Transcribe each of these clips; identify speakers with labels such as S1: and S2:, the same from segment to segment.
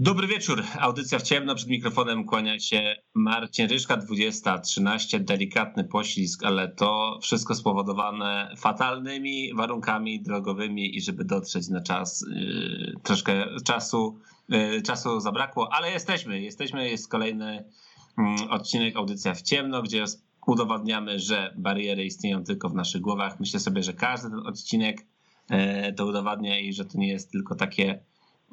S1: Dobry wieczór. Audycja w ciemno. Przed mikrofonem kłania się Marcin Ryszka, 20.13. Delikatny poślizg, ale to wszystko spowodowane fatalnymi warunkami drogowymi i żeby dotrzeć na czas, yy, troszkę czasu, yy, czasu zabrakło, ale jesteśmy. Jesteśmy, jest kolejny yy, odcinek Audycja w ciemno, gdzie udowadniamy, że bariery istnieją tylko w naszych głowach. Myślę sobie, że każdy ten odcinek yy, to udowadnia i że to nie jest tylko takie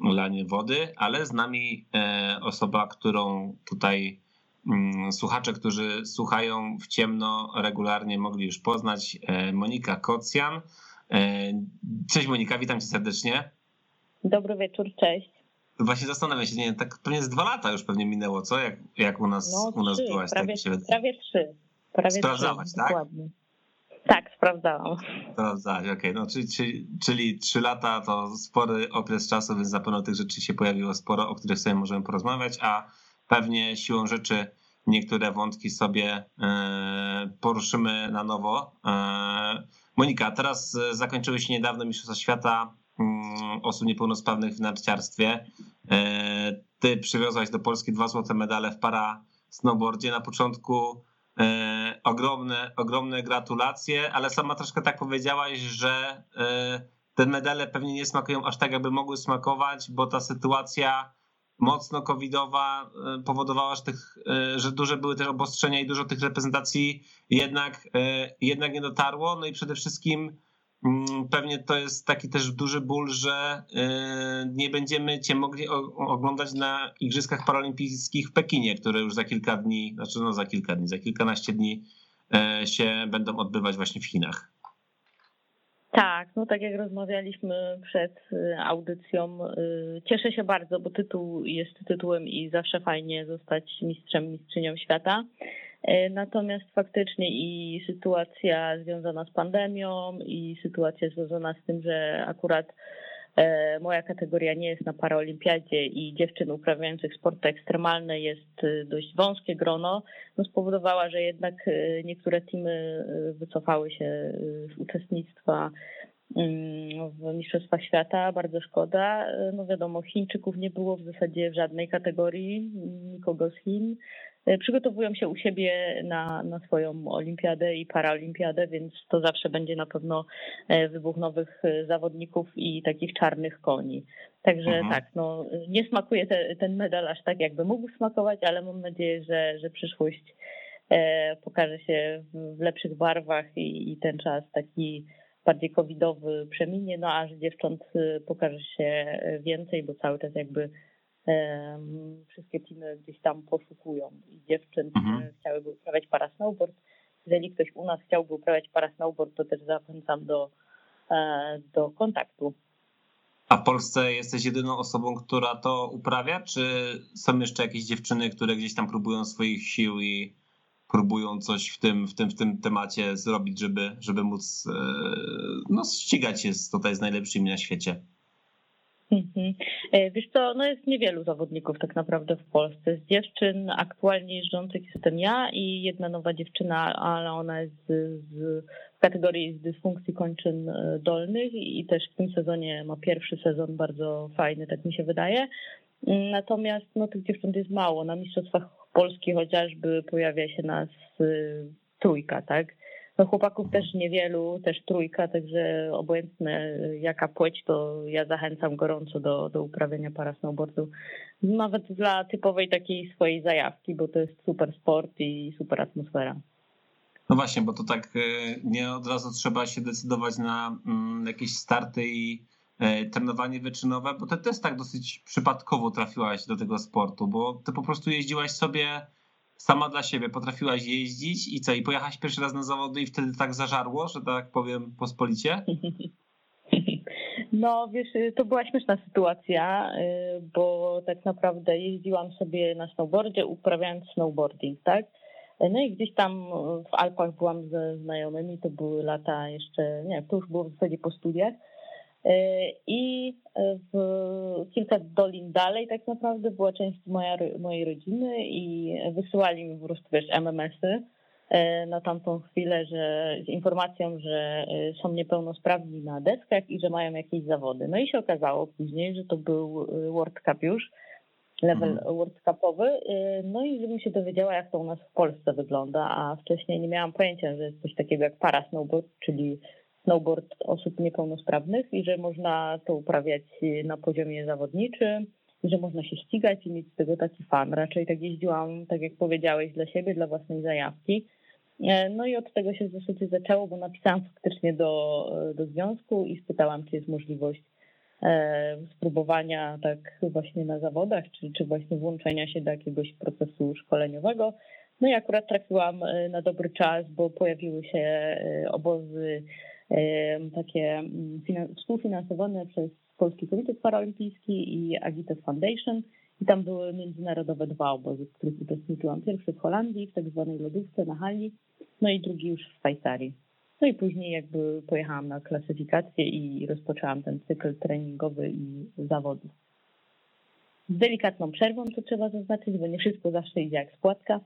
S1: lanie wody, ale z nami e, osoba, którą tutaj mm, słuchacze, którzy słuchają w ciemno regularnie mogli już poznać, e, Monika Kocjan. E, cześć Monika, witam cię serdecznie.
S2: Dobry wieczór, cześć.
S1: Właśnie zastanawiam się, nie tak pewnie z dwa lata już pewnie minęło, co? Jak, jak u nas,
S2: no,
S1: u nas
S2: trzy,
S1: byłaś?
S2: Prawie,
S1: tak się
S2: prawie trzy. Prawie
S1: Sprawdzałaś,
S2: trzy,
S1: tak?
S2: Dokładnie. Tak, sprawdzałam.
S1: Sprawdzać, okej. Okay. No, czyli, czyli, czyli lata to spory okres czasu, więc na pewno tych rzeczy się pojawiło sporo, o których sobie możemy porozmawiać, a pewnie siłą rzeczy niektóre wątki sobie e, poruszymy na nowo. E, Monika, teraz zakończyły się niedawno Mistrzostwa Świata mm, osób niepełnosprawnych w narciarstwie. E, ty przywiozłaś do Polski dwa złote medale w para snowboardzie. Na początku E, ogromne, ogromne gratulacje, ale sama troszkę tak powiedziałaś, że e, te medale pewnie nie smakują aż tak, jakby mogły smakować, bo ta sytuacja mocno covidowa e, powodowała, że, tych, że duże były też obostrzenia i dużo tych reprezentacji jednak, jednak nie dotarło. No i przede wszystkim pewnie to jest taki też duży ból, że y, nie będziemy cię mogli oglądać na Igrzyskach Paralimpijskich w Pekinie, które już za kilka dni, znaczy no za kilka dni, za kilkanaście dni e, się będą odbywać właśnie w Chinach.
S2: Tak, no tak jak rozmawialiśmy przed y, audycją, y, cieszę się bardzo, bo tytuł jest tytułem i zawsze fajnie zostać mistrzem, mistrzynią świata. E, natomiast faktycznie i sytuacja związana z pandemią, i sytuacja związana z tym, że akurat e, moja kategoria nie jest na paraolimpiadzie i dziewczyn uprawiających sporty ekstremalne jest e, dość wąskie grono, no spowodowała, że jednak niektóre teamy wycofały się z uczestnictwa mm, w Mistrzostwach Świata. Bardzo szkoda. No wiadomo, Chińczyków nie było w zasadzie w żadnej kategorii, nikogo z Chin. E, przygotowują się u siebie na, na swoją olimpiadę i paraolimpiadę, więc to zawsze będzie na pewno e, wybuch nowych e, zawodników i takich czarnych koni. Także mhm. tak, no, nie smakuje te, ten medal aż tak, jakby mógł smakować, ale mam nadzieję, że, że przyszłość pokaże się w lepszych barwach i, i ten czas taki bardziej covidowy przeminie, no a że dziewcząt pokaże się więcej, bo cały czas jakby wszystkie teamy gdzieś tam poszukują i dziewczyn, mhm. chciałyby uprawiać parasnowboard. Jeżeli ktoś u nas chciałby uprawiać parasnowboard, to też zachęcam do, e, do kontaktu.
S1: A w Polsce jesteś jedyną osobą, która to uprawia, czy są jeszcze jakieś dziewczyny, które gdzieś tam próbują swoich sił i próbują coś w tym, w tym, w tym temacie zrobić, żeby, żeby móc e, no, ścigać się tutaj z najlepszymi na świecie?
S2: Mhm. E, wiesz co, no jest niewielu zawodników tak naprawdę w Polsce. Z dziewczyn aktualnie jeżdżących jestem ja i jedna nowa dziewczyna, ale ona jest z, z kategorii z dysfunkcji kończyn e, dolnych i też w tym sezonie ma pierwszy sezon bardzo fajny, tak mi się wydaje. Natomiast no, tych dziewcząt jest mało. Na Mistrzostwach Polski chociażby pojawia się nas y, trójka, tak? No chłopaków też niewielu, też trójka, także obojętne jaka płeć, to ja zachęcam gorąco do, do uprawiania parasnowboardu. Nawet dla typowej takiej swojej zajawki, bo to jest super sport i super atmosfera.
S1: No właśnie, bo to tak e, nie od razu trzeba się decydować na mm, jakieś starty i e, trenowanie wyczynowe, bo ty też tak dosyć przypadkowo trafiłaś do tego sportu, bo ty po prostu jeździłaś sobie sama dla siebie potrafiłaś jeździć i co, i pojechałaś pierwszy raz na zawody i wtedy tak zażarło, że tak powiem pospolicie?
S2: No wiesz, to była śmieszna sytuacja, y, bo tak naprawdę jeździłam sobie na snowboardzie, uprawiając snowboarding, tak? No i gdzieś tam w Alpach byłam ze znajomymi, to były lata jeszcze, nie to już było w zasadzie po studiach. E, I w kilka dolin dalej tak naprawdę była część moja, mojej rodziny i wysyłali mi po prostu wiesz, MMS-y e, na tamtą chwilę, że z informacją, że e, są niepełnosprawni na deskach i że mają jakieś zawody. No i się okazało później, że to był World Cup już level
S1: Mhm.
S2: World Cupowy. No i żebym się dowiedziała, jak to u nas w Polsce wygląda, a wcześniej nie miałam pojęcia, że jest coś takiego jak para snowboard, czyli snowboard osób niepełnosprawnych i że można to uprawiać y, na poziomie zawodniczym że można się ścigać i mieć z tego taki fan. Raczej tak jeździłam, tak jak powiedziałeś, dla siebie, dla własnej zajawki. E, No i od tego się w zasadzie zaczęło, bo napisałam faktycznie do, do związku i spytałam, czy jest możliwość e, spróbowania tak właśnie na zawodach, czy, czy właśnie włączenia się do jakiegoś procesu szkoleniowego. No i akurat trafiłam e, na dobry czas, bo pojawiły się obozy takie mm, finan- współfinansowane przez Polski Komitet Paraolimpijski i Agites Foundation. I tam były międzynarodowe dwa obozy, w których uczestniczyłam. Pierwszy w Holandii, w tak zwanej lodówce na hali, no i drugi już w Szwajcarii. No i później jakby pojechałam na klasyfikację i rozpoczęłam ten cykl treningowy i zawodów. Z delikatną przerwą, to trzeba zaznaczyć, bo nie wszystko zawsze idzie jak spłatka.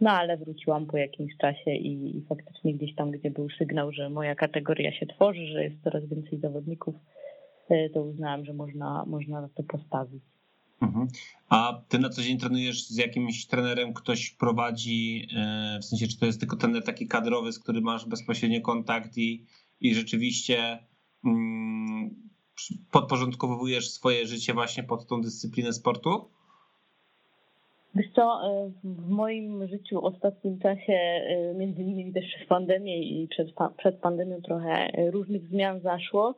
S2: No ale wróciłam po jakimś czasie i, i faktycznie gdzieś tam, gdzie był sygnał, że moja kategoria się tworzy, że jest coraz więcej zawodników, e, to uznałam, że można, można na to postawić.
S1: Mhm. A ty na co dzień trenujesz z jakimś trenerem, ktoś prowadzi, e, w sensie czy to jest tylko trener taki kadrowy, z którym masz bezpośrednio kontakt i, i rzeczywiście mm, podporządkowujesz swoje życie właśnie pod tą dyscyplinę sportu?
S2: Wiesz co, e, w moim życiu w ostatnim czasie, e, między innymi też przez pandemię i przed, przed pandemią trochę e, różnych zmian zaszło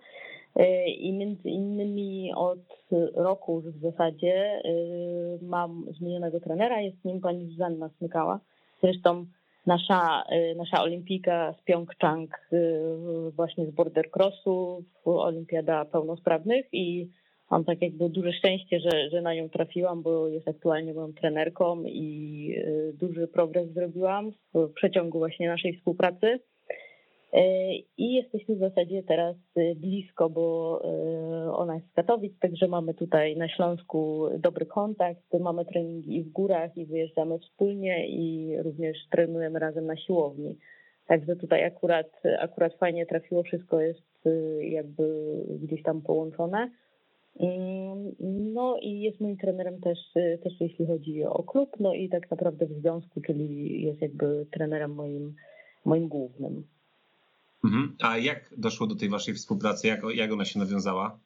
S2: i między innymi od roku już w zasadzie mam zmienionego trenera, jest nim pani Zuzanna Smykała. Zresztą nasza, nasza olimpijka z Pyeongchang właśnie z border crossu, olimpiada pełnosprawnych i mam tak jakby duże szczęście, że, że na nią trafiłam, bo jest aktualnie moją trenerką i y, duży progres zrobiłam w przeciągu właśnie naszej współpracy. Y, I jesteśmy w zasadzie teraz y, blisko, bo ona jest z Katowic, także mamy tutaj na Śląsku dobry kontakt. Mamy treningi i w górach, i wyjeżdżamy wspólnie, i również trenujemy razem na siłowni. Także tutaj akurat, akurat fajnie trafiło, wszystko jest jakby gdzieś tam połączone. No i jest moim trenerem też, y, też jeśli chodzi o klub, no i tak naprawdę w związku, czyli jest jakby trenerem moim, moim głównym.
S1: Mhm. A jak doszło do tej waszej współpracy? Jak, jak ona się nawiązała?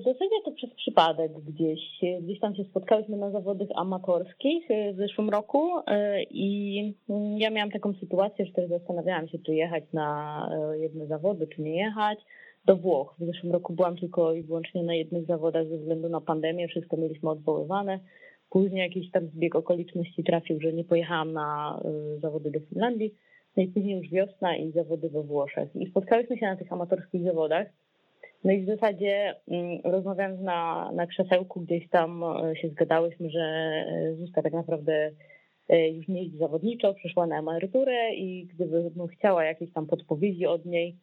S2: W zasadzie to przez przypadek gdzieś. Gdzieś tam się spotkałyśmy na zawodach amatorskich w zeszłym roku i mm, ja miałam taką sytuację, że też zastanawiałam się, czy jechać na jedne zawody, czy nie jechać. Do Włoch. W zeszłym roku byłam tylko i wyłącznie na jednych zawodach ze względu na pandemię, wszystko mieliśmy odwoływane. Później jakiś tam zbieg okoliczności trafił, że nie pojechałam na y, zawody do Finlandii. No i później już wiosna i zawody we Włoszech. I spotkałyśmy się na tych amatorskich zawodach. No i w zasadzie mm, rozmawiając na, na krzesełku gdzieś tam e, się zgadałyśmy, że e, Zuzka tak naprawdę już nie jeździ zawodniczo, przeszła na emeryturę i gdybym chciała jakieś tam podpowiedzi od niej,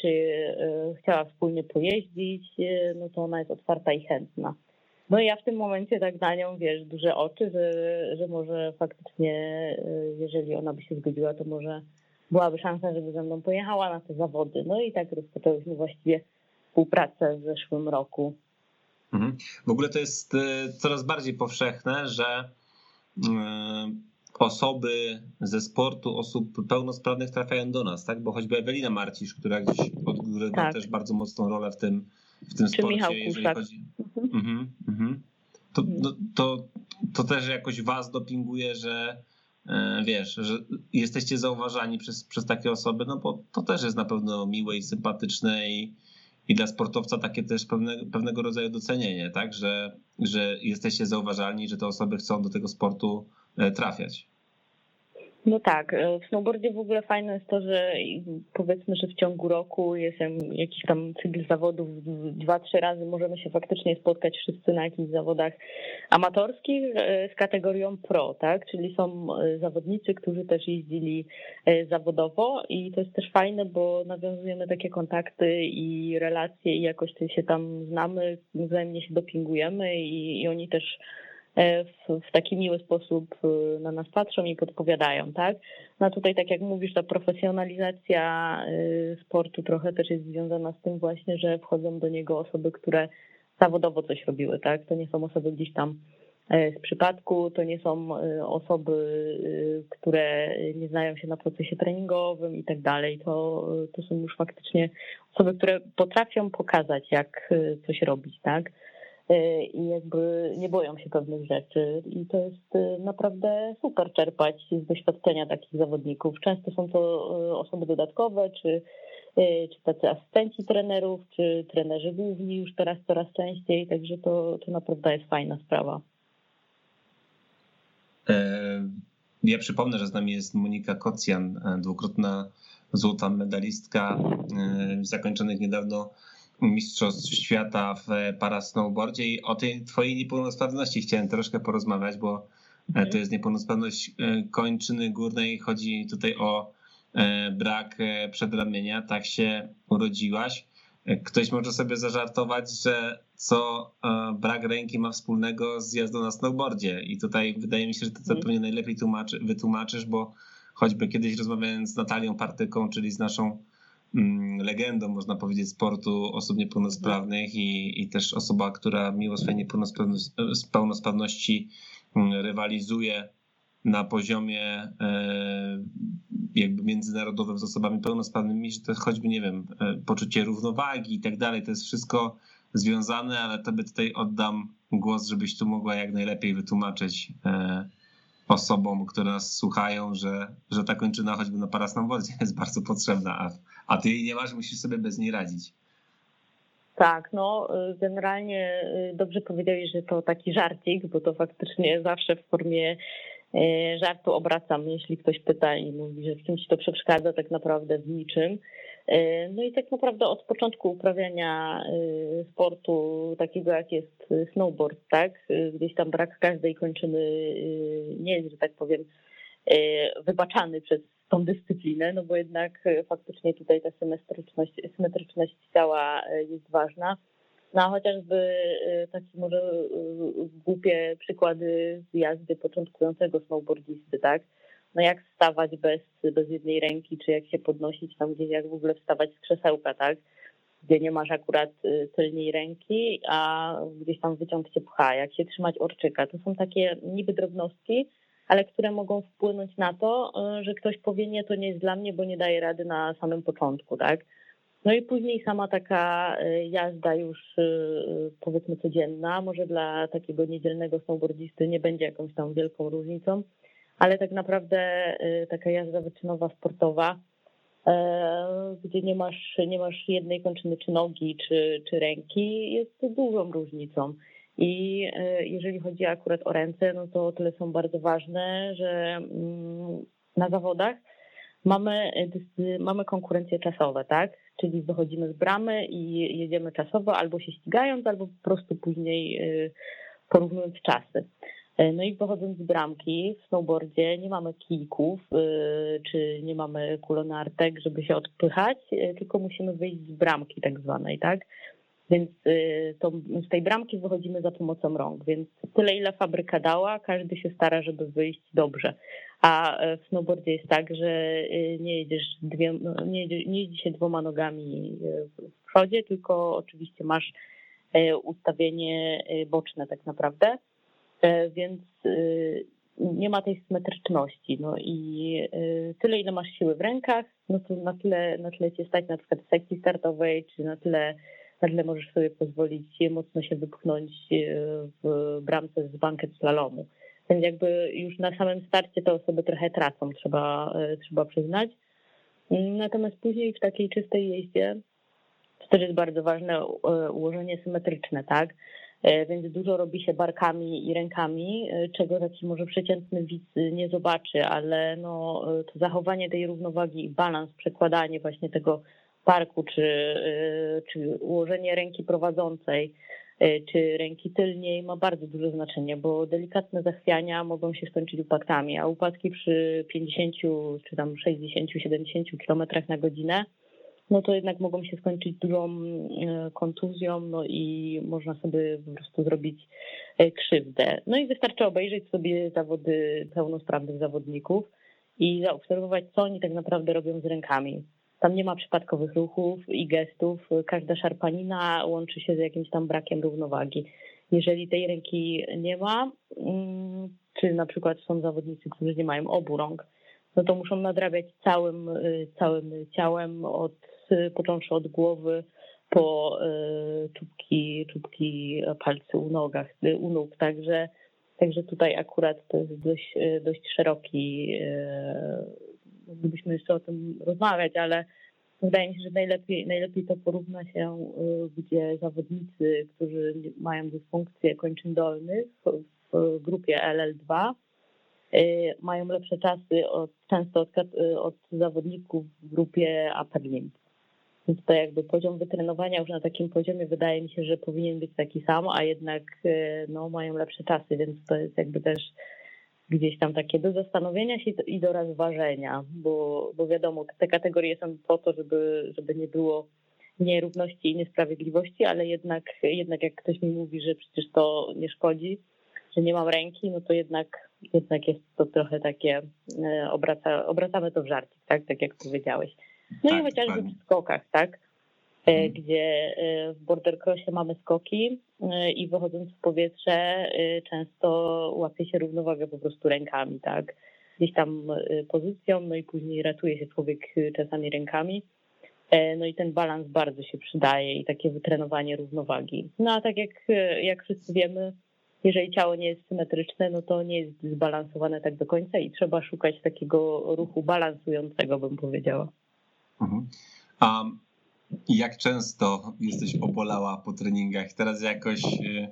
S2: czy e, chciała wspólnie pojeździć, e, no to ona jest otwarta i chętna. No i ja w tym momencie tak na nią, wiesz, duże oczy, że, że może faktycznie, e, jeżeli ona by się zgodziła, to może byłaby szansa, żeby ze mną pojechała na te zawody. No i tak rozpoczęłyśmy właściwie współpracę w zeszłym roku.
S1: Mhm. W ogóle to jest e, coraz bardziej powszechne, że e, osoby ze sportu, osób pełnosprawnych trafiają do nas, tak? Bo choćby Ewelina Marcisz, która gdzieś odgrywa
S2: Tak.
S1: też bardzo mocną rolę w tym, w tym
S2: Czy
S1: sporcie,
S2: Michał
S1: jeżeli
S2: Kuszak.
S1: chodzi.
S2: Mhm.
S1: Mhm, mhm. To,
S2: Mhm.
S1: to, to, to też jakoś was dopinguje, że e, wiesz, że jesteście zauważani przez, przez takie osoby, no bo to też jest na pewno miłe i sympatyczne i, i dla sportowca takie też pewne, pewnego rodzaju docenienie, tak, że, że jesteście zauważalni, że te osoby chcą do tego sportu e, trafiać.
S2: No tak, e, w snowboardzie w ogóle fajne jest to, że powiedzmy, że w ciągu roku jest jakiś tam cykl zawodów, dwa, trzy razy możemy się faktycznie spotkać wszyscy na jakichś zawodach amatorskich e, z kategorią pro, tak? Czyli są e, zawodnicy, którzy też jeździli zawodowo i to jest też fajne, bo nawiązujemy takie kontakty i relacje i jakoś się tam znamy, wzajemnie się dopingujemy i, i oni też w, w taki miły sposób e, na nas patrzą i podpowiadają, tak? No tutaj, tak jak mówisz, ta profesjonalizacja e, sportu trochę też jest związana z tym właśnie, że wchodzą do niego osoby, które zawodowo coś robiły, tak? To nie są osoby gdzieś tam z przypadku, to nie są osoby, które nie znają się na procesie treningowym i tak dalej. To, to są już faktycznie osoby, które potrafią pokazać, jak coś robić, tak? I jakby nie boją się pewnych rzeczy. I to jest naprawdę super czerpać z doświadczenia takich zawodników. Często są to osoby dodatkowe, czy czy tacy asystenci trenerów, czy trenerzy główni już teraz coraz częściej, także to, to naprawdę jest fajna sprawa.
S1: E, ja przypomnę, że z nami jest Monika Kocjan, e, dwukrotna złota medalistka e, zakończonych niedawno Mistrzostw Świata w parasnowboardzie i o tej twojej niepełnosprawności chciałem troszkę porozmawiać, bo to jest niepełnosprawność kończyny górnej. Chodzi tutaj o brak przedramienia. Tak się urodziłaś. Ktoś może sobie zażartować, że co e, brak ręki ma wspólnego z jazdą na snowboardzie. I tutaj wydaje mi się, że ty to mhm. pewnie najlepiej tłumaczy, wytłumaczysz, bo choćby kiedyś rozmawiając z Natalią Partyką, czyli z naszą legendą, można powiedzieć, sportu osób niepełnosprawnych i, i też osoba, która mimo swojej niepełnosprawności mm, rywalizuje na poziomie e, jakby międzynarodowym z osobami pełnosprawnymi, że to choćby, nie wiem, e, poczucie równowagi i tak dalej, to jest wszystko związane, ale tobie tutaj oddam głos, żebyś tu mogła jak najlepiej wytłumaczyć e, osobom, które nas słuchają, że, że ta kończyna choćby na parasnowboardzie jest bardzo potrzebna, a, a ty jej nie masz, musisz sobie bez niej radzić.
S2: Tak, no generalnie dobrze powiedziałeś, że to taki żarcik, bo to faktycznie zawsze w formie E, żartu obracam, jeśli ktoś pyta i mówi, że w czymś to przeszkadza, tak naprawdę w niczym. E, no i tak naprawdę od początku uprawiania e, sportu takiego jak jest snowboard, tak, gdzieś tam brak każdej kończyny nie jest, że tak powiem, wybaczany przez tą dyscyplinę, no bo jednak faktycznie tutaj ta symetryczność, symetryczność ciała jest ważna. No chociażby y, takie może głupie przykłady z jazdy początkującego snowboardisty, tak? No jak wstawać bez, bez jednej ręki, czy jak się podnosić tam gdzieś, jak w ogóle wstawać z krzesełka, tak? Gdzie nie masz akurat y, tylnej ręki, a gdzieś tam wyciąg cię pcha, jak się trzymać orczyka. To są takie niby drobnostki, ale które mogą wpłynąć na to, że ktoś powie, nie, to nie jest dla mnie, bo nie daje rady na samym początku, tak? No i później sama taka y, jazda już y, powiedzmy codzienna, może dla takiego niedzielnego snowboardzisty nie będzie jakąś tam wielką różnicą, ale tak naprawdę y, taka jazda wyczynowa, sportowa, gdzie nie masz, nie masz jednej kończyny czy nogi, czy, czy ręki, jest dużą różnicą. I jeżeli chodzi akurat o ręce, no to tyle są bardzo ważne, że mm, na zawodach mamy, mamy konkurencje czasowe, tak? Czyli wychodzimy z bramy i jedziemy czasowo albo się ścigając, albo po prostu później y, porównując czasy. Y, no i wychodząc z bramki w snowboardzie nie mamy kijków, y, czy nie mamy kulonartek, żeby się odpychać, tylko musimy wyjść z bramki tak zwanej, tak? Więc to, z tej bramki wychodzimy za pomocą rąk, więc tyle ile fabryka dała, każdy się stara, żeby wyjść dobrze. A e, w snowboardzie jest tak, że e, nie jedziesz dwie, no, nie, nie jeździ się dwoma nogami e, w przodzie, tylko oczywiście masz ustawienie boczne tak naprawdę, więc nie ma tej symetryczności. No i tyle, ile masz siły w rękach, no to na tyle, na tyle cię stać na przykład w sekcji startowej, czy na tyle, na tyle możesz sobie pozwolić mocno się wypchnąć w bramce z banket slalomu. Więc jakby już na samym starcie te osoby trochę tracą, trzeba, e, trzeba przyznać. Natomiast później w takiej czystej jeździe to też jest bardzo ważne e, ułożenie symetryczne, tak? E, więc dużo robi się barkami i rękami, czego taki może przeciętny widz nie zobaczy, ale no, to zachowanie tej równowagi i balans, przekładanie właśnie tego parku, czy, czy ułożenie ręki prowadzącej, E, czy ręki tylniej ma bardzo duże znaczenie, bo delikatne zachwiania mogą się skończyć upadkami, a upadki przy 50 czy tam 60, 70 km na godzinę, no to jednak mogą się skończyć dużą e, kontuzją, no i można sobie po prostu zrobić e, krzywdę. No i wystarczy obejrzeć sobie zawody pełnosprawnych zawodników i zaobserwować, co oni tak naprawdę robią z rękami. tam nie ma przypadkowych ruchów i gestów. Każda szarpanina łączy się z jakimś tam brakiem równowagi. Jeżeli tej ręki nie ma, mm, czy na przykład są zawodnicy, którzy nie mają obu rąk, no to muszą nadrabiać całym, y, całym ciałem, od, począwszy od głowy po y, czubki, czubki palcy u nogach, u nóg. Także, także tutaj akurat to jest dość, dość szeroki, moglibyśmy jeszcze o tym rozmawiać, ale wydaje mi się, że najlepiej, najlepiej to porówna się, gdzie zawodnicy, którzy mają dysfunkcję kończyn dolnych w grupie LL2, Y, mają lepsze czasy od, często od, y, od zawodników w grupie upper. Więc to jakby poziom wytrenowania już na takim poziomie wydaje mi się, że powinien być taki sam, a jednak y, no, mają lepsze czasy, więc to jest jakby też gdzieś tam takie do zastanowienia się i do rozważenia, bo, bo wiadomo, te kategorie są po to, żeby, żeby nie było nierówności i niesprawiedliwości, ale jednak, jednak jak ktoś mi mówi, że przecież to nie szkodzi, że nie mam ręki, no to jednak, jednak jest to trochę takie, e, obraca, obracamy to w żarcie, tak, tak jak powiedziałeś. No tak, i chociażby w skokach, tak, e, hmm. gdzie e, w border crossie mamy skoki i wychodząc w powietrze często łapie się równowagę po prostu rękami, tak, gdzieś tam pozycją, no i później ratuje się człowiek czasami rękami. No i ten balans bardzo się przydaje i takie wytrenowanie równowagi. No a tak jak, jak wszyscy wiemy, jeżeli ciało nie jest symetryczne, no to nie jest zbalansowane tak do końca i trzeba szukać takiego ruchu balansującego, bym powiedziała.
S1: Mhm. Um, jak często jesteś obolała po treningach? Teraz jakoś, y,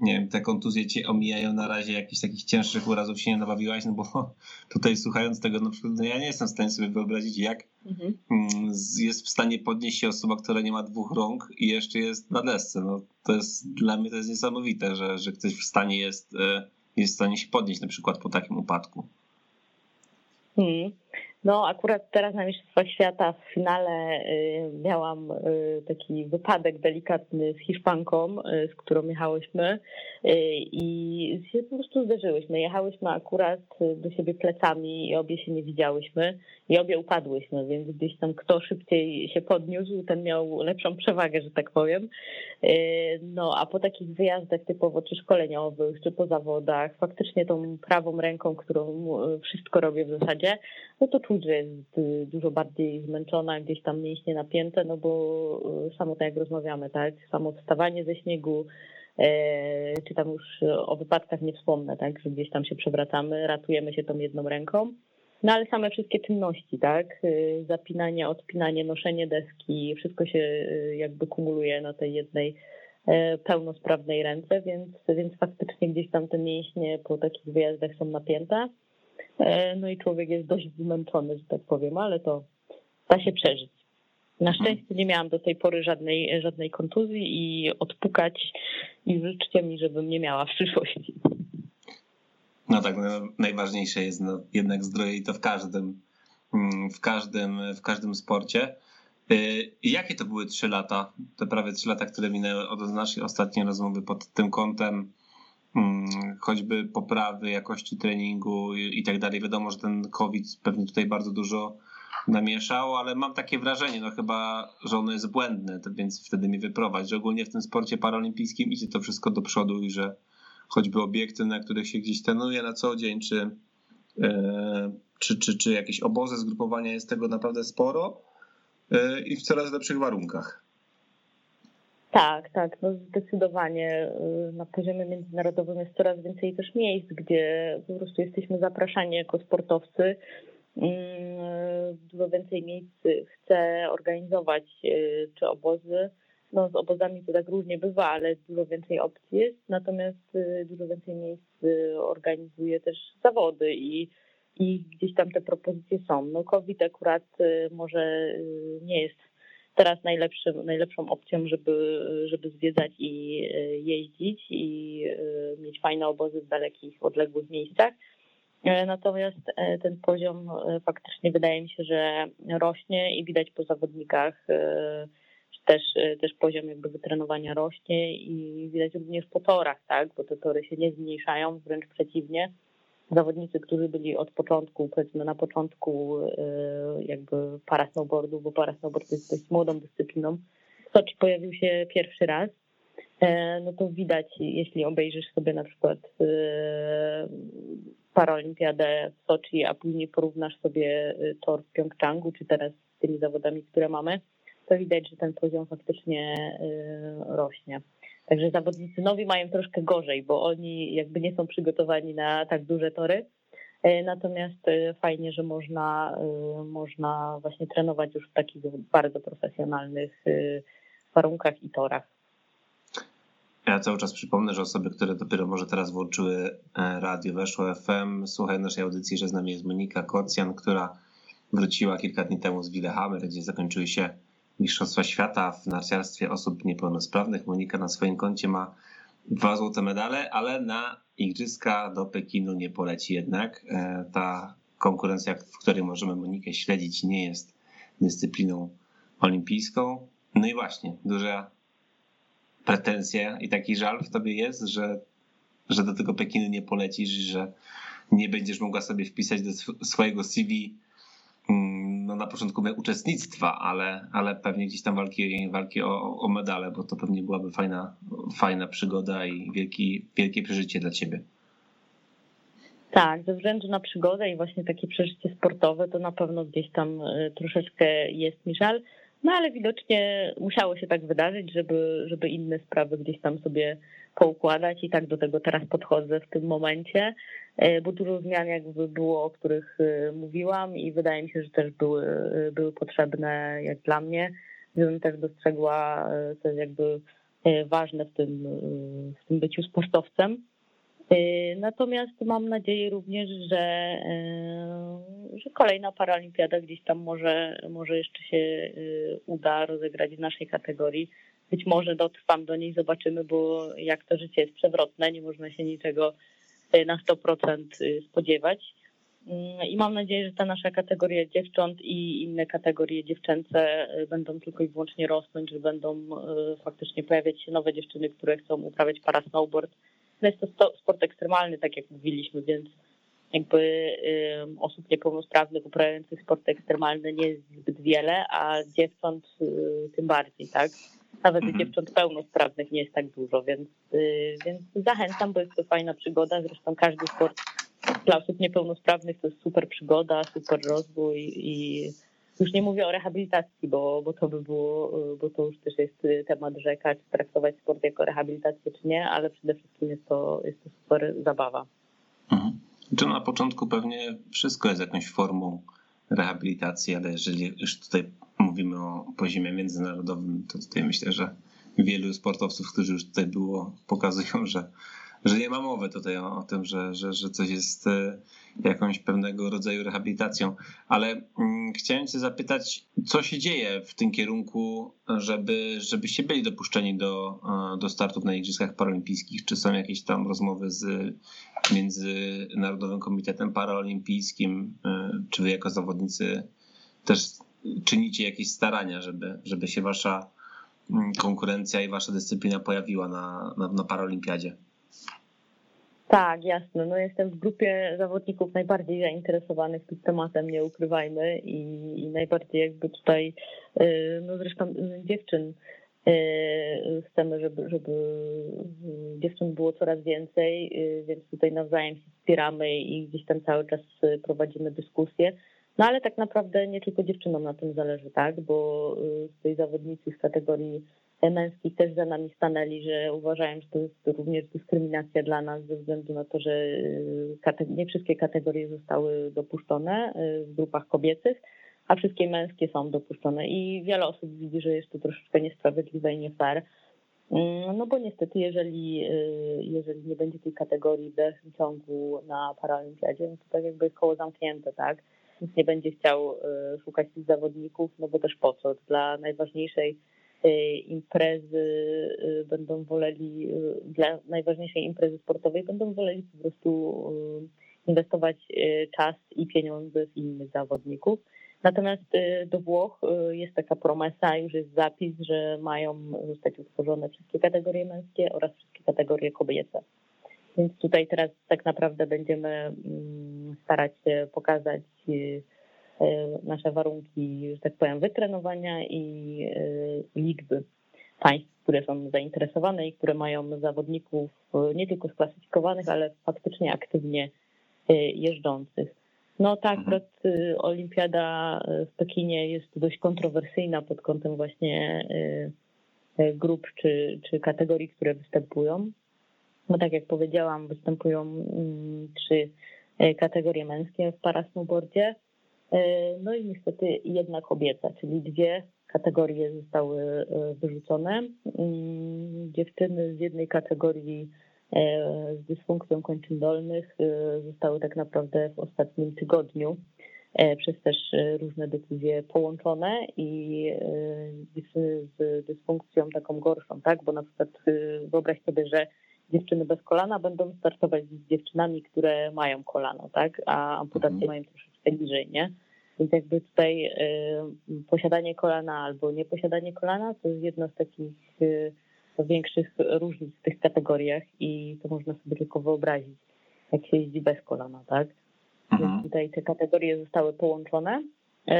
S1: nie wiem, te kontuzje cię omijają na razie, jakichś takich cięższych urazów się nie nabawiłaś? No bo tutaj słuchając tego, no, no ja nie jestem w stanie sobie wyobrazić, jak mhm. Mm, jest w stanie podnieść się osoba, która nie ma dwóch rąk i jeszcze jest na desce. No to jest, dla mnie to jest niesamowite, że, że ktoś w stanie jest, y, jest w stanie się podnieść na przykład po takim upadku.
S2: Hmm. No, akurat teraz na Mistrzostwach Świata w finale y, miałam y, taki wypadek delikatny z Hiszpanką, y, z którą jechałyśmy i się po prostu zderzyłyśmy. Jechałyśmy akurat do siebie plecami i obie się nie widziałyśmy i obie upadłyśmy, więc gdzieś tam kto szybciej się podniósł, ten miał lepszą przewagę, że tak powiem. No, a po takich wyjazdach typowo czy szkoleniowych, czy po zawodach, faktycznie tą prawą ręką, którą wszystko robię w zasadzie, no to że jest y, dużo bardziej zmęczona, gdzieś tam mięśnie napięte, no bo y, samo tak jak rozmawiamy, tak, samo wstawanie ze śniegu, e, czy tam już o wypadkach nie wspomnę, tak, że gdzieś tam się przewracamy, ratujemy się tą jedną ręką. No ale same wszystkie czynności, tak? Y, zapinanie, odpinanie, noszenie deski, wszystko się jakby kumuluje na tej jednej e, pełnosprawnej ręce, więc, więc faktycznie gdzieś tam te mięśnie po takich wyjazdach są napięte. E, no i człowiek jest dość zmęczony, że tak powiem, ale to da się przeżyć. Na szczęście nie miałam do tej pory żadnej, żadnej kontuzji i odpukać i życzcie mi, żebym nie miała w przyszłości.
S1: No tak, no, najważniejsze jest no, jednak zdrowie i to w każdym, mm, w każdym, w każdym sporcie. Y, jakie to były trzy lata, te prawie trzy lata, które minęły od naszej ostatniej rozmowy pod tym kątem choćby poprawy jakości treningu i tak dalej. Wiadomo, że ten COVID pewnie tutaj bardzo dużo namieszał, ale mam takie wrażenie, no chyba, że ono jest błędne, więc wtedy mi wyprowadź, że ogólnie w tym sporcie paraolimpijskim idzie to wszystko do przodu i że choćby obiekty, na których się gdzieś trenuje na co dzień, czy, e, czy, czy, czy jakieś obozy, zgrupowania jest tego naprawdę sporo e, i w coraz lepszych warunkach.
S2: Tak, tak, no zdecydowanie y, na poziomie międzynarodowym jest coraz więcej też miejsc, gdzie po prostu jesteśmy zapraszani jako sportowcy. Mm, dużo więcej miejsc chce organizować y, czy obozy. No z obozami to tak różnie bywa, ale dużo więcej opcji jest. Natomiast y, dużo więcej miejsc organizuje też zawody i, i gdzieś tam te propozycje są. No COVID akurat może nie jest teraz najlepszym, najlepszą opcją, żeby, żeby zwiedzać i e, jeździć i e, mieć fajne obozy w dalekich, odległych miejscach. E, natomiast ten poziom faktycznie wydaje mi się, że rośnie i widać po zawodnikach, też, też poziom jakby wytrenowania rośnie i widać również po torach, tak, bo te tory się nie zmniejszają, wręcz przeciwnie. Zawodnicy, którzy byli od początku, powiedzmy na początku jakby para snowboardu, bo para snowboard jest dość młodą dyscypliną. Soczi pojawił się pierwszy raz, no to widać, jeśli obejrzysz sobie na przykład paraolimpiadę w Soczi, a później porównasz sobie tor w Pjongczangu, czy teraz z tymi zawodami, które mamy, to widać, że ten poziom faktycznie rośnie. Także zawodnicy nowi mają troszkę gorzej, bo oni jakby nie są przygotowani na tak duże tory. E, natomiast e, fajnie, że można, e, można właśnie trenować już w takich bardzo profesjonalnych warunkach i torach.
S1: Ja cały czas przypomnę, że osoby, które dopiero może teraz włączyły radio, weszło FM, słuchają naszej audycji, że z nami jest Monika Kocjan, która wróciła kilka dni temu z Willehammer, gdzie zakończyły się Mistrzostwa Świata w narciarstwie osób niepełnosprawnych. Monika na swoim koncie ma dwa złote medale, ale na Igrzyska do Pekinu nie poleci jednak. E, ta konkurencja, w której możemy Monikę śledzić, nie jest dyscypliną olimpijską. No i właśnie, duża pretensja i taki żal w tobie jest, że, że do tego Pekinu nie polecisz, że nie będziesz mogła sobie wpisać do swojego CV no na początku uczestnictwa, ale, ale pewnie gdzieś tam walki, walki o, o medale, bo to pewnie byłaby fajna, fajna przygoda i wielki, wielkie przeżycie dla ciebie.
S2: Tak, ze względu na przygodę i właśnie takie przeżycie sportowe, to na pewno gdzieś tam y, troszeczkę jest mi żal. No ale widocznie musiało się tak wydarzyć, żeby, żeby inne sprawy gdzieś tam sobie poukładać i tak do tego teraz podchodzę w tym momencie, e, bo dużo zmian jakby było, o których e, mówiłam i wydaje mi się, że też były, e, były potrzebne jak dla mnie, żebym też dostrzegła, co jest jakby ważne w tym, w tym byciu sportowcem. Natomiast mam nadzieję również, że, że kolejna paralimpiada gdzieś tam może, może jeszcze się uda rozegrać w naszej kategorii być może dotrwam do niej, zobaczymy, bo jak to życie jest przewrotne, nie można się niczego e, na 100% y, spodziewać. Mm, I mam nadzieję, że ta nasza kategoria dziewcząt i inne kategorie dziewczęce e, będą tylko i wyłącznie rosnąć, że będą e, faktycznie pojawiać się nowe dziewczyny, które chcą uprawiać para snowboard. No jest to sport ekstremalny, tak jak mówiliśmy, więc jakby osób niepełnosprawnych uprawiających sport ekstremalny nie jest zbyt wiele, a dziewcząt y, tym bardziej, tak? Nawet mhm. dziewcząt pełnosprawnych nie jest tak dużo, więc, y, więc zachęcam, bo jest to fajna przygoda. Zresztą każdy sport dla osób niepełnosprawnych to jest super przygoda, super rozwój i już nie mówię o rehabilitacji, bo, bo to by było, bo to już też jest temat rzeka, czy traktować sport jako rehabilitację, czy nie, ale przede wszystkim jest to, jest to super zabawa.
S1: Mhm. Czy na początku pewnie wszystko jest jakąś formą rehabilitacji, ale jeżeli już tutaj mówimy o poziomie międzynarodowym, to tutaj myślę, że wielu sportowców, którzy już tutaj było, pokazują, że że nie ma mowy tutaj o, o tym, że, że, że coś jest e, jakąś pewnego rodzaju rehabilitacją. Ale mm, chciałem Cię zapytać, co się dzieje w tym kierunku, żeby, żebyście byli dopuszczeni do, e, do startów na Igrzyskach Paralimpijskich? Czy są jakieś tam rozmowy z Międzynarodowym Komitetem Paraolimpijskim? E, czy Wy jako zawodnicy też czynicie jakieś starania, żeby, żeby się Wasza mm, konkurencja i Wasza dyscyplina pojawiła na, na, na Paralimpiadzie?
S2: Tak, jasne. No jestem w grupie zawodników najbardziej zainteresowanych tym tematem, nie ukrywajmy, i, i najbardziej jakby tutaj, y, no zresztą y, dziewczyn y, chcemy, żeby, żeby dziewczyn było coraz więcej, więc tutaj nawzajem się wspieramy i gdzieś tam cały czas prowadzimy dyskusje. No ale tak naprawdę nie tylko dziewczynom na tym zależy, tak, bo tutaj zawodnicy z kategorii męskich też za nami stanęli, że uważają, że to jest również dyskryminacja dla nas ze względu na to, że y, nie wszystkie kategorie zostały dopuszczone y, w grupach kobiecych, a wszystkie męskie są dopuszczone i wiele osób widzi, że jest to troszeczkę niesprawiedliwe i nie fair. Mm, no bo niestety, jeżeli, y, jeżeli nie będzie tej kategorii w dalszym ciągu na paralimpiadzie, no to tak jakby jest koło zamknięte, tak? Nikt nie będzie chciał szukać tych zawodników, no bo też po co? Dla najważniejszej Y, imprezy y, będą woleli, dla najważniejszej imprezy sportowej będą woleli po prostu inwestować czas i pieniądze w innych zawodników. Natomiast do Włoch jest taka promesa, już jest zapis, że mają zostać utworzone wszystkie kategorie męskie oraz wszystkie kategorie kobiece. Więc tutaj teraz tak naprawdę będziemy mm, starać się pokazać y, nasze warunki, że tak powiem, wytrenowania i liczby państw, które są zainteresowane i które mają zawodników nie tylko sklasyfikowanych, ale faktycznie aktywnie jeżdżących. No tak, mhm. akurat olimpiada w Pekinie jest dość kontrowersyjna pod kątem właśnie grup czy, czy kategorii, które występują. No tak jak powiedziałam, występują mm, trzy e, kategorie męskie w parasnowboardzie. E, no i niestety jedna kobieca, czyli dwie kategorie zostały e, wyrzucone. Mm, dziewczyny z jednej kategorii z dysfunkcją kończyn dolnych zostały tak naprawdę w ostatnim tygodniu przez też różne decyzje połączone i z dysfunkcją taką gorszą, tak? Bo na przykład wyobraź sobie, że dziewczyny bez kolana będą startować z dziewczynami, które mają kolano, tak? A amputacje mhm. mają troszeczkę niżej, nie? Więc jakby tutaj y, posiadanie kolana albo nieposiadanie kolana to jest jedna z takich y, większych różnic w tych kategoriach i to można sobie tylko wyobrazić, jak się jeździ bez kolana, tak? Mhm. Więc tutaj te kategorie zostały połączone y,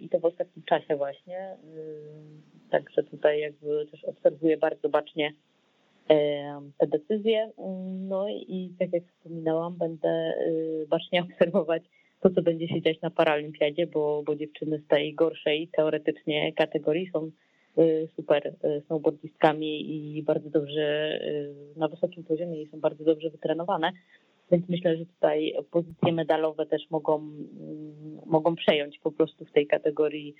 S2: i to w ostatnim czasie właśnie. Y, także tutaj jakby też obserwuję bardzo bacznie te decyzje. No i tak jak wspominałam, będę y, bacznie obserwować to, co będzie się dziać na Paralimpiadzie, bo, bo dziewczyny z tej gorszej teoretycznie kategorii są y, super y, snowboardistkami i bardzo dobrze na wysokim poziomie i są bardzo dobrze wytrenowane. Więc myślę, że tutaj pozycje medalowe też mogą, mm, mogą przejąć po prostu w tej kategorii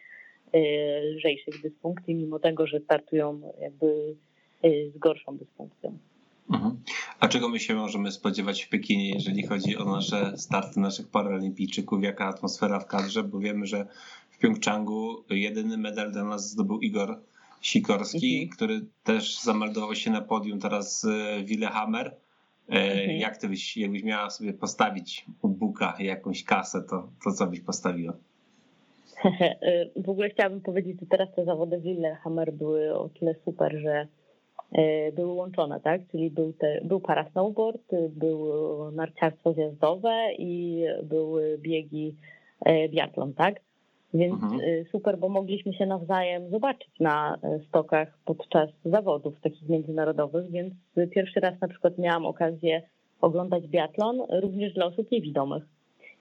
S2: lżejszych dysfunkcji, mimo tego, że startują jakby z gorszą dysfunkcją.
S1: Mhm. A czego my się możemy spodziewać w Pekinie, jeżeli chodzi o nasze starty naszych paralimpijczyków? Jaka atmosfera w kadrze? Bo wiemy, że w Pjongczangu jedyny medal dla nas zdobył Igor Sikorski, mhm. który też zameldował się na podium teraz Willehammer. E, mhm. Jak ty byś, jakbyś miała sobie postawić u Buka jakąś kasę, to, to co byś postawiła?
S2: w ogóle chciałabym powiedzieć, że teraz te zawody Willehammer były o tyle super, że były łączone, tak? Czyli był, te, był parasnowboard, było narciarstwo zjazdowe i były biegi e, biatlon, tak? Więc mhm. E, super, bo mogliśmy się nawzajem zobaczyć na stokach podczas zawodów takich międzynarodowych, więc pierwszy raz na przykład miałam okazję oglądać biatlon również dla osób niewidomych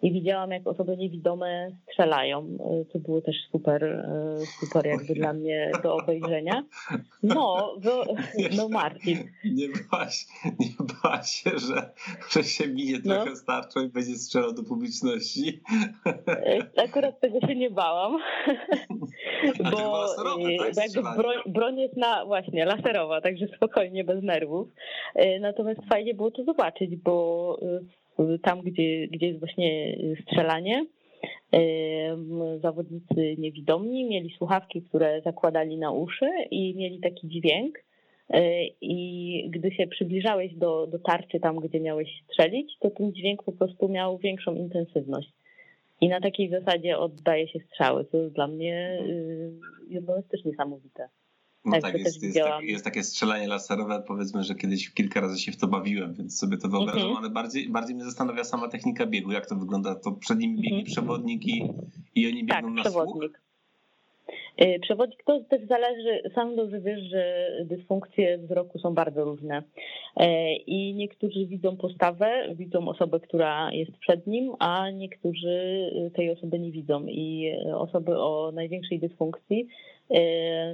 S2: i widziałam, jak osoby niewidome strzelają. To było też super, super jakby dla mnie do obejrzenia. No, no Marcin.
S1: Nie baś, nie baś się, że, że się bije no. trochę starczą i będzie strzelał do publiczności.
S2: Akurat tego się nie bałam. Bo tak, jakby broń, broń jest na właśnie laserowa, także spokojnie, bez nerwów. E, natomiast fajnie było to zobaczyć, bo tam, gdzie, gdzie jest właśnie strzelanie. Zawodnicy niewidomni mieli słuchawki, które zakładali na uszy i mieli taki dźwięk. E, I gdy się przybliżałeś do, do tarczy, tam gdzie miałeś strzelić, to ten dźwięk po prostu miał większą intensywność. I na takiej zasadzie oddaje się strzały, co jest dla mnie y, jedno jest też niesamowite.
S1: No tak, jest, jest, tak, jest, takie strzelanie laserowe, powiedzmy, że kiedyś kilka razy się w to bawiłem, więc sobie to wyobrażam, mm -hmm. ale bardziej, bardziej mnie zastanawia sama technika biegu, jak to wygląda, to przed nimi biegnie mm -hmm. przewodnik i, i oni biegną tak, na przewodnik. słuch?
S2: Y, przewodnik to też zależy, sam dobrze wiesz, że dysfunkcje wzroku są bardzo różne y, i niektórzy widzą postawę, widzą osobę, która jest przed nim, a niektórzy tej osoby nie widzą i osoby o największej dysfunkcji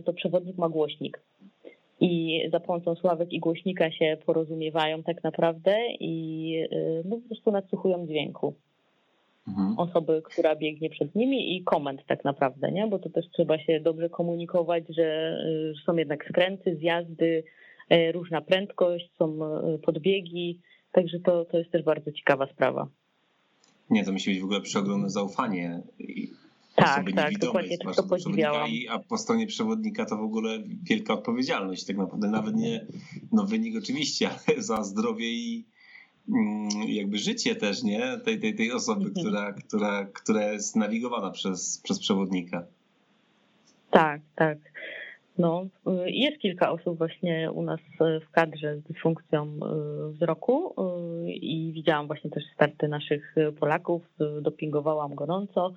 S2: to przewodnik ma głośnik. I za pomocą sławek i głośnika się porozumiewają tak naprawdę i y, no, po prostu nadsłuchują dźwięku mhm. osoby, która biegnie przed nimi i komend tak naprawdę, nie? Bo to też trzeba się dobrze komunikować, że y, są jednak skręty, zjazdy, różna prędkość, są podbiegi, także to, to jest też bardzo ciekawa sprawa.
S1: Nie, to musi być w ogóle przeogromne zaufanie
S2: tak, tak, dokładnie tak to podziwiałam.
S1: A po stronie przewodnika to w ogóle wielka odpowiedzialność, tak naprawdę nawet nie no wynik oczywiście, ale za zdrowie i mm, jakby życie też, nie? Tej, tej, tej osoby, mhm. która, która, która jest nawigowana przez, przez przewodnika.
S2: Tak, tak. No, y, jest kilka osób właśnie u nas w kadrze z dysfunkcją y, wzroku y, i widziałam właśnie też starty naszych Polaków, dopingowałam gorąco.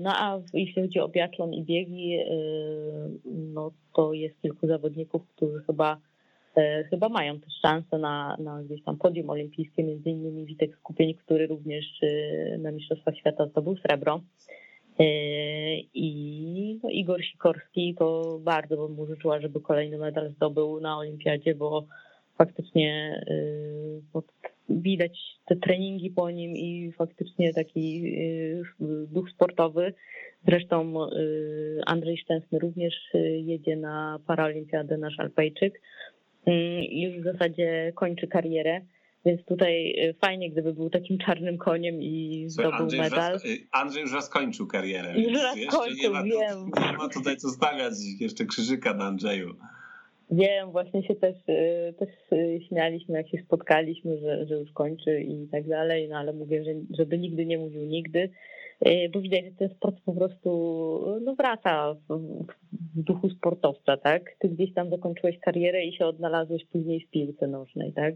S2: No a jeśli chodzi o biatlon i biegi, no to jest kilku zawodników, którzy chyba chyba mają też szansę na, na gdzieś tam podium olimpijskie, między innymi Witek Skupień, który również na Mistrzostwach Świata zdobył srebro. E, I no, Igor Sikorski to bardzo bym mu życzyła, żeby kolejny medal zdobył na olimpiadzie, bo faktycznie e, widać te treningi po nim i faktycznie taki e, duch sportowy. Zresztą Andrzej Szczęsny również jedzie na paraolimpiadę, nasz Alpejczyk. Już w zasadzie kończy karierę. Więc tutaj y, fajnie, gdyby był takim czarnym koniem i zdobył Andrzej medal.
S1: Już raz, y, Andrzej już raz kończył karierę.
S2: Już raz kończył, nie ma,
S1: wiem. nie ma tutaj co stawiać jeszcze krzyżyka na Andrzeju.
S2: Wiem, właśnie się też, y, też śmialiśmy, jak się spotkaliśmy, że, że już kończy i tak dalej, no ale mówię, że, żeby nigdy nie mówił nigdy, bo widać, że ten sport po prostu no, wraca w, w duchu sportowca, tak? Ty gdzieś tam zakończyłeś karierę i się odnalazłeś później w piłce nożnej, tak?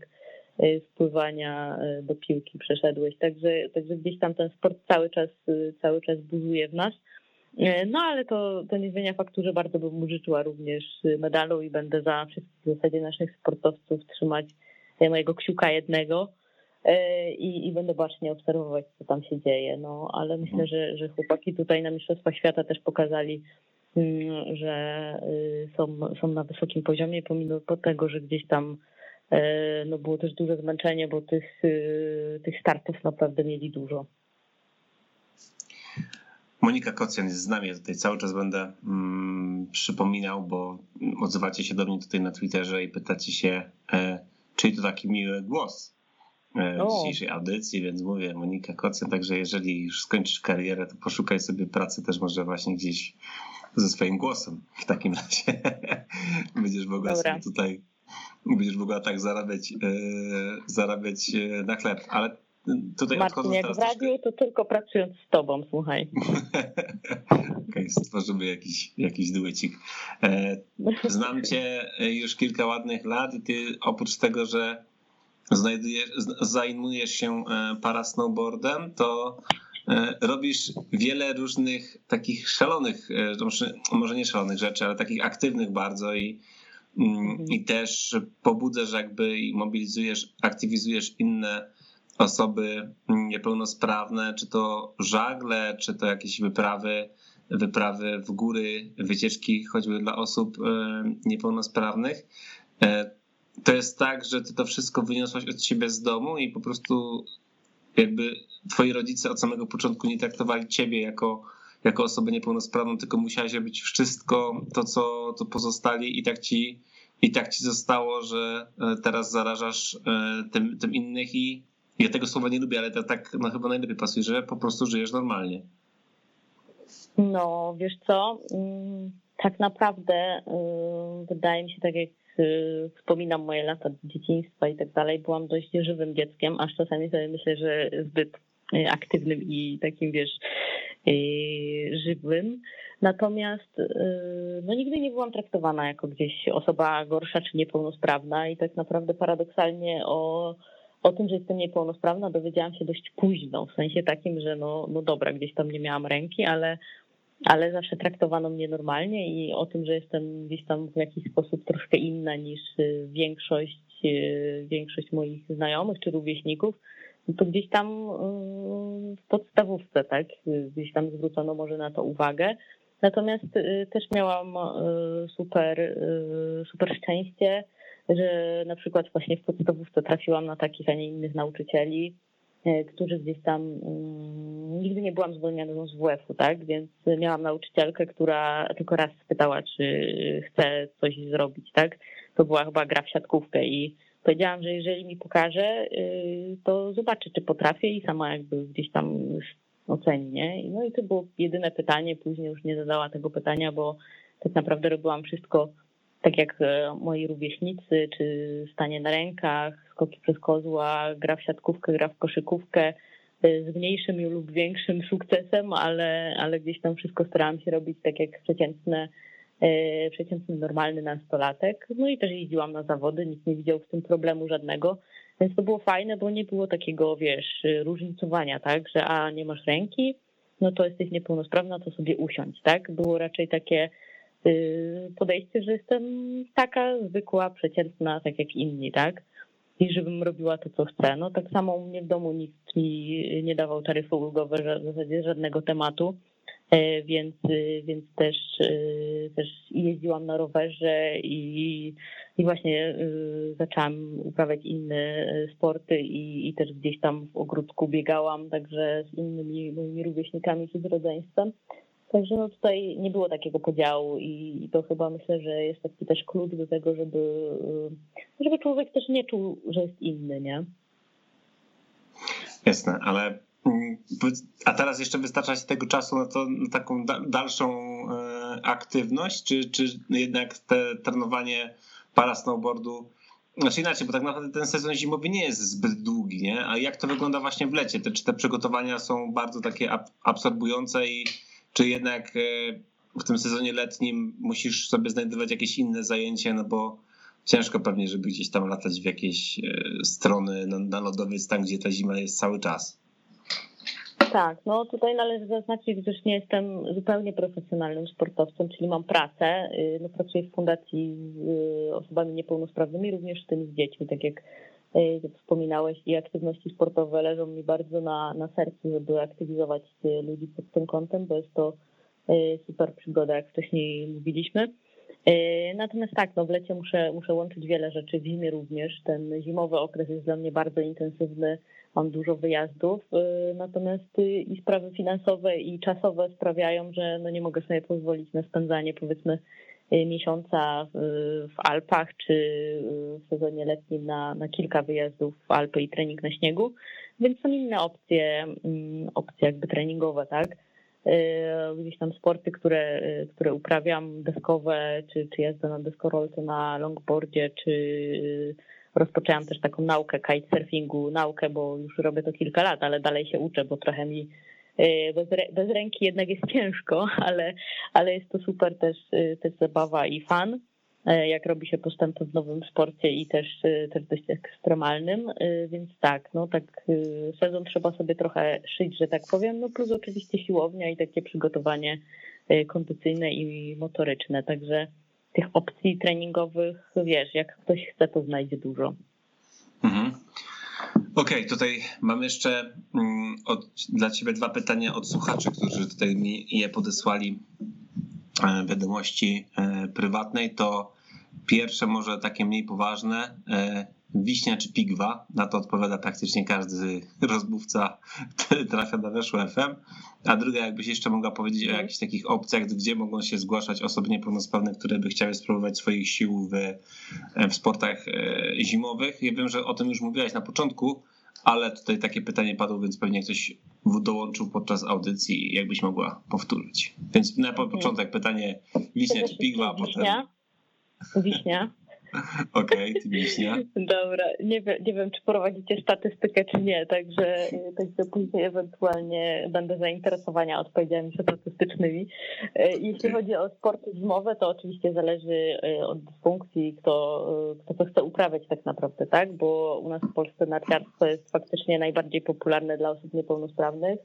S2: Spływania e, do piłki przeszedłeś. Także, także gdzieś tam ten sport cały czas, e, cały czas buzuje w nas. No ale to, to nie zmienia faktu, że bardzo bym mu życzyła również medalu i będę za wszystkich w zasadzie naszych sportowców trzymać mojego kciuka jednego i, i będę bacznie obserwować, co tam się dzieje. No ale myślę, że, że chłopaki tutaj na Mistrzostwach Świata też pokazali, mm, że są, są na wysokim poziomie, pomimo tego, że gdzieś tam no było też duże zmęczenie, bo tych, e, tych startów naprawdę mieli dużo.
S1: Monika Kocjan jest z nami, ja tutaj cały czas będę mm, przypominał, bo odzywacie się do mnie tutaj na Twitterze i pytacie się, e, czyj to taki miły głos e, w dzisiejszej audycji, więc mówię Monika Kocjan, także jeżeli już skończysz karierę, to poszukaj sobie pracy też może właśnie gdzieś ze swoim głosem w takim razie. Będziesz mogła sobie tutaj będziesz mogła tak zarabiać, e, zarabiać e, na chleb, ale tutaj
S2: Marcin, jak w radiu, to tylko pracując z tobą, słuchaj.
S1: Okej, okay, stworzymy jakiś, jakiś duecik. E, znam cię już kilka ładnych lat i ty oprócz tego, że znajdujesz, zajmujesz się parasnowboardem, to robisz wiele różnych takich szalonych, może nie szalonych rzeczy, ale takich aktywnych bardzo i. i też pobudzasz jakby i mobilizujesz, aktywizujesz inne osoby niepełnosprawne, czy to żagle, czy to jakieś wyprawy, wyprawy w góry, wycieczki choćby dla osób e, niepełnosprawnych. E, to jest tak, że ty to wszystko wyniosłaś od siebie z domu i po prostu jakby twoi rodzice od samego początku nie traktowali ciebie jako jako osobę niepełnosprawną, tylko musiałeś robić wszystko to, co to pozostali i tak ci, i tak ci zostało, że e, teraz zarażasz e, tym, tym innych i ja tego słowa nie lubię, ale to tak no, chyba najlepiej pasuje, że po prostu żyjesz normalnie.
S2: No, wiesz co, mm, tak naprawdę y, wydaje mi się, tak jak y, wspominam moje lata dzieciństwa i tak dalej, byłam dość żywym dzieckiem, aż czasami sobie myślę, że zbyt y, aktywnym i takim, wiesz, żywym. Natomiast no, nigdy nie byłam traktowana jako gdzieś osoba gorsza czy niepełnosprawna i tak naprawdę paradoksalnie o, o tym, że jestem niepełnosprawna dowiedziałam się dość późno, w sensie takim, że no, no dobra, gdzieś tam nie miałam ręki, ale ale zawsze traktowano mnie normalnie i o tym, że jestem gdzieś tam w jakiś sposób troszkę inna niż większość, y, większość moich znajomych czy rówieśników, no to gdzieś tam y, w podstawówce, tak, gdzieś tam zwrócono może na to uwagę. Natomiast y, też miałam y, super, super szczęście, że na przykład właśnie w podstawówce trafiłam na takich, a nie innych nauczycieli, którzy gdzieś tam nigdy nie byłam zwolniona z WF-u, tak? Więc miałam nauczycielkę, która tylko raz spytała, czy chce coś zrobić, tak? To była chyba gra w siatkówkę i powiedziałam, że jeżeli mi pokaże, y, to zobaczy, czy potrafię i sama jakby gdzieś tam oceni, nie? No i to było jedyne pytanie, później już nie zadała tego pytania, bo tak naprawdę robiłam wszystko tak jak e, moi rówieśnicy, czy stanie na rękach, skoki przez kozła, gra w siatkówkę, gra w koszykówkę, e, z mniejszym lub większym sukcesem, ale, ale gdzieś tam wszystko starałam się robić tak jak przeciętne przeciętny, normalny nastolatek. No i też jeździłam na zawody, nikt nie widział w tym problemu żadnego. Więc to było fajne, bo nie było takiego, wiesz, różnicowania, tak, że a nie masz ręki, no to jesteś niepełnosprawna, to sobie usiądź, tak? Było raczej takie y, podejście, że jestem taka zwykła, przeciętna, tak jak inni, tak? I żebym robiła to, co chcę. No tak samo u mnie w domu nikt mi nie dawał taryfy ulgowe, w zasadzie żadnego tematu. E, więc, y, więc też, y, też jeździłam na rowerze i, i właśnie y, zaczęłam uprawiać inne sporty i, i też gdzieś tam w ogródku biegałam, także z innymi moimi rówieśnikami czy z rodzeństwem. Także no tutaj nie było takiego podziału i, to chyba myślę, że jest taki też klucz do tego, żeby, żeby człowiek też nie czuł, że jest inny, nie?
S1: Jasne, ale a teraz jeszcze wystarcza się tego czasu na, to, na taką dalszą e, aktywność, czy, czy jednak te trenowanie para snowboardu znaczy inaczej, bo tak naprawdę ten sezon zimowy nie jest zbyt długi, nie? A jak to wygląda właśnie w lecie? Te, czy te przygotowania są bardzo takie absorbujące i czy jednak e, w tym sezonie letnim musisz sobie znajdować jakieś inne zajęcia, no bo ciężko pewnie, żeby gdzieś tam latać w jakieś e, strony na, na lodowiec, tam gdzie ta zima jest cały czas.
S2: Tak, no tutaj należy zaznaczyć, że nie jestem zupełnie profesjonalnym sportowcem, czyli mam pracę. Y, no, pracuję w fundacji z y, osobami niepełnosprawnymi, również z tym z dziećmi, tak jak y, wspominałeś, i aktywności sportowe leżą mi bardzo na, na sercu, żeby aktywizować ludzi pod tym kątem, bo jest to super przygoda, jak wcześniej mówiliśmy. Natomiast tak, no w lecie muszę, muszę łączyć wiele rzeczy, w zimie również. Ten zimowy okres jest dla mnie bardzo intensywny mam dużo wyjazdów, y, natomiast y, i sprawy finansowe i czasowe sprawiają, że no nie mogę sobie pozwolić na spędzanie powiedzmy y, miesiąca w Alpach czy w sezonie letnim na, na kilka wyjazdów w Alpy i trening na śniegu, więc są inne opcje, mm, opcje jakby treningowe, tak? Gdzieś tam sporty, które, które uprawiam, deskowe, czy, czy jazda na deskorolce, na longboardzie, czy rozpoczęłam też taką naukę kitesurfingu, naukę, bo już robię to kilka lat, ale dalej się uczę, bo trochę mi y, bez, bez ręki jednak jest ciężko, ale, ale jest to super też, y, też zabawa i fan, y, jak robi się postępy w nowym sporcie i też, też dość ekstremalnym, więc tak, no tak sezon trzeba sobie trochę szyć, że tak powiem, no plus oczywiście siłownia i takie przygotowanie kondycyjne i motoryczne, także tych opcji treningowych, wiesz, jak ktoś chce, to znajdzie dużo. Mhm.
S1: Okej, okay, tutaj mam jeszcze mm, od, dla ciebie dwa pytania od słuchaczy, którzy tutaj mi je podesłali e, wiadomości e, prywatnej. To pierwsze może takie mniej poważne. Wiśnia czy pigwa. Na to odpowiada praktycznie każdy rozmówca, który trafia na Weszło FM. A druga, jakbyś jeszcze mogła powiedzieć o mhm. jakichś takich opcjach, gdzie mogą się zgłaszać osoby niepełnosprawne, które by chciały spróbować swoich sił w, w sportach e, zimowych. Ja wiem, że o tym już mówiłaś na początku, ale tutaj takie pytanie padło, więc pewnie ktoś dołączył podczas audycji, jakbyś mogła powtórzyć. Więc na mhm. początek pytanie wiśnia czy pigwa, a potem...
S2: Wiśnia.
S1: Okej, okay, wiśnia.
S2: Dobra, nie wiem, nie wiem, czy prowadzicie statystykę, czy nie, także, także później ewentualnie będę zainteresowania odpowiedziami statystycznymi. E, jeśli chodzi o sporty zimowe, to oczywiście zależy e, od funkcji, kto, e, kto to chce uprawiać tak naprawdę, tak? Bo u nas w Polsce narciarstwo jest faktycznie najbardziej popularne dla osób niepełnosprawnych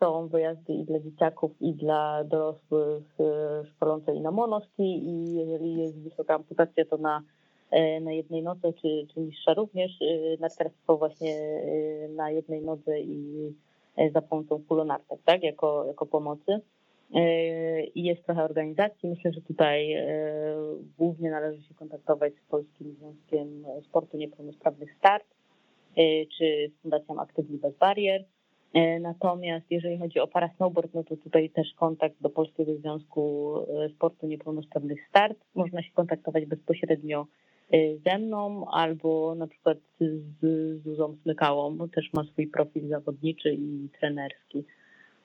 S2: są wyjazdy i dla dzieciaków, i dla dorosłych e, szkolące i na monoski i jeżeli jest wysoka amputacja, to na, e, na jednej nodze, czy, czy niższa również, narciarstwo właśnie na jednej nodze i za pomocą kulonartek, tak, jako, jako pomocy. I jest trochę organizacji. Myślę, że tutaj głównie należy się kontaktować z Polskim Związkiem Sportu Niepełnosprawnych Start, czy z Fundacją Aktywni Bez Barier. E, natomiast jeżeli chodzi o parasnowboard, no to tutaj też kontakt do Polskiego Związku e, Sportu Niepełnosprawnych Start. Można się kontaktować bezpośrednio e, ze mną albo na przykład z Zuzą Smykałą, bo też ma swój profil zawodniczy i trenerski.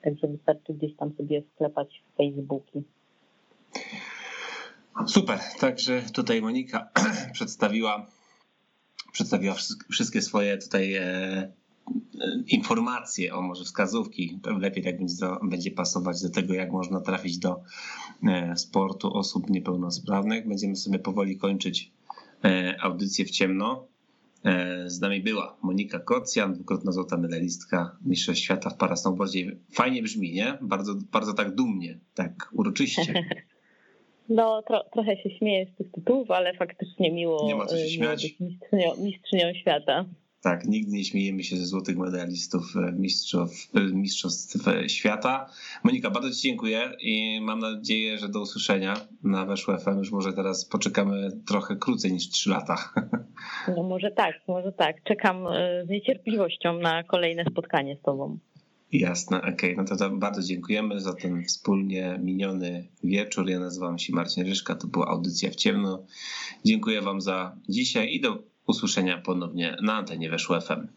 S2: Także wystarczy gdzieś tam sobie sklepać w Facebooki.
S1: Super, także tutaj Monika przedstawiła, przedstawiła wszystkie swoje tutaj informacje, o może wskazówki, lepiej tak będzie, będzie pasować do tego, jak można trafić do sportu osób niepełnosprawnych. Będziemy sobie powoli kończyć audycję w ciemno. Z nami była Monika Kocjan, dwukrotna złota medalistka Mistrzostw Świata w parasnowboardzie. Fajnie brzmi, nie? Bardzo, bardzo tak dumnie, tak uroczyście.
S2: No, tro, trochę się śmieję z tych tytułów, ale faktycznie miło,
S1: nie ma co się śmiać. być
S2: mistrzynią, mistrzynią świata.
S1: Tak, nigdy nie śmiejemy się ze złotych medalistów mistrzostw, mistrzostw świata. Monika, bardzo Ci dziękuję i mam nadzieję, że do usłyszenia na Weszło FM. Już może teraz poczekamy trochę krócej niż 3 lata.
S2: No może tak, może tak. Czekam z niecierpliwością na kolejne spotkanie z Tobą.
S1: Jasne, okej. Okay. No to, to, bardzo dziękujemy za ten wspólnie miniony wieczór. Ja nazywam się Marcin Ryszka, to była audycja w ciemno. Dziękuję Wam za dzisiaj i do usłyszenia ponownie na antenie Weszło FM.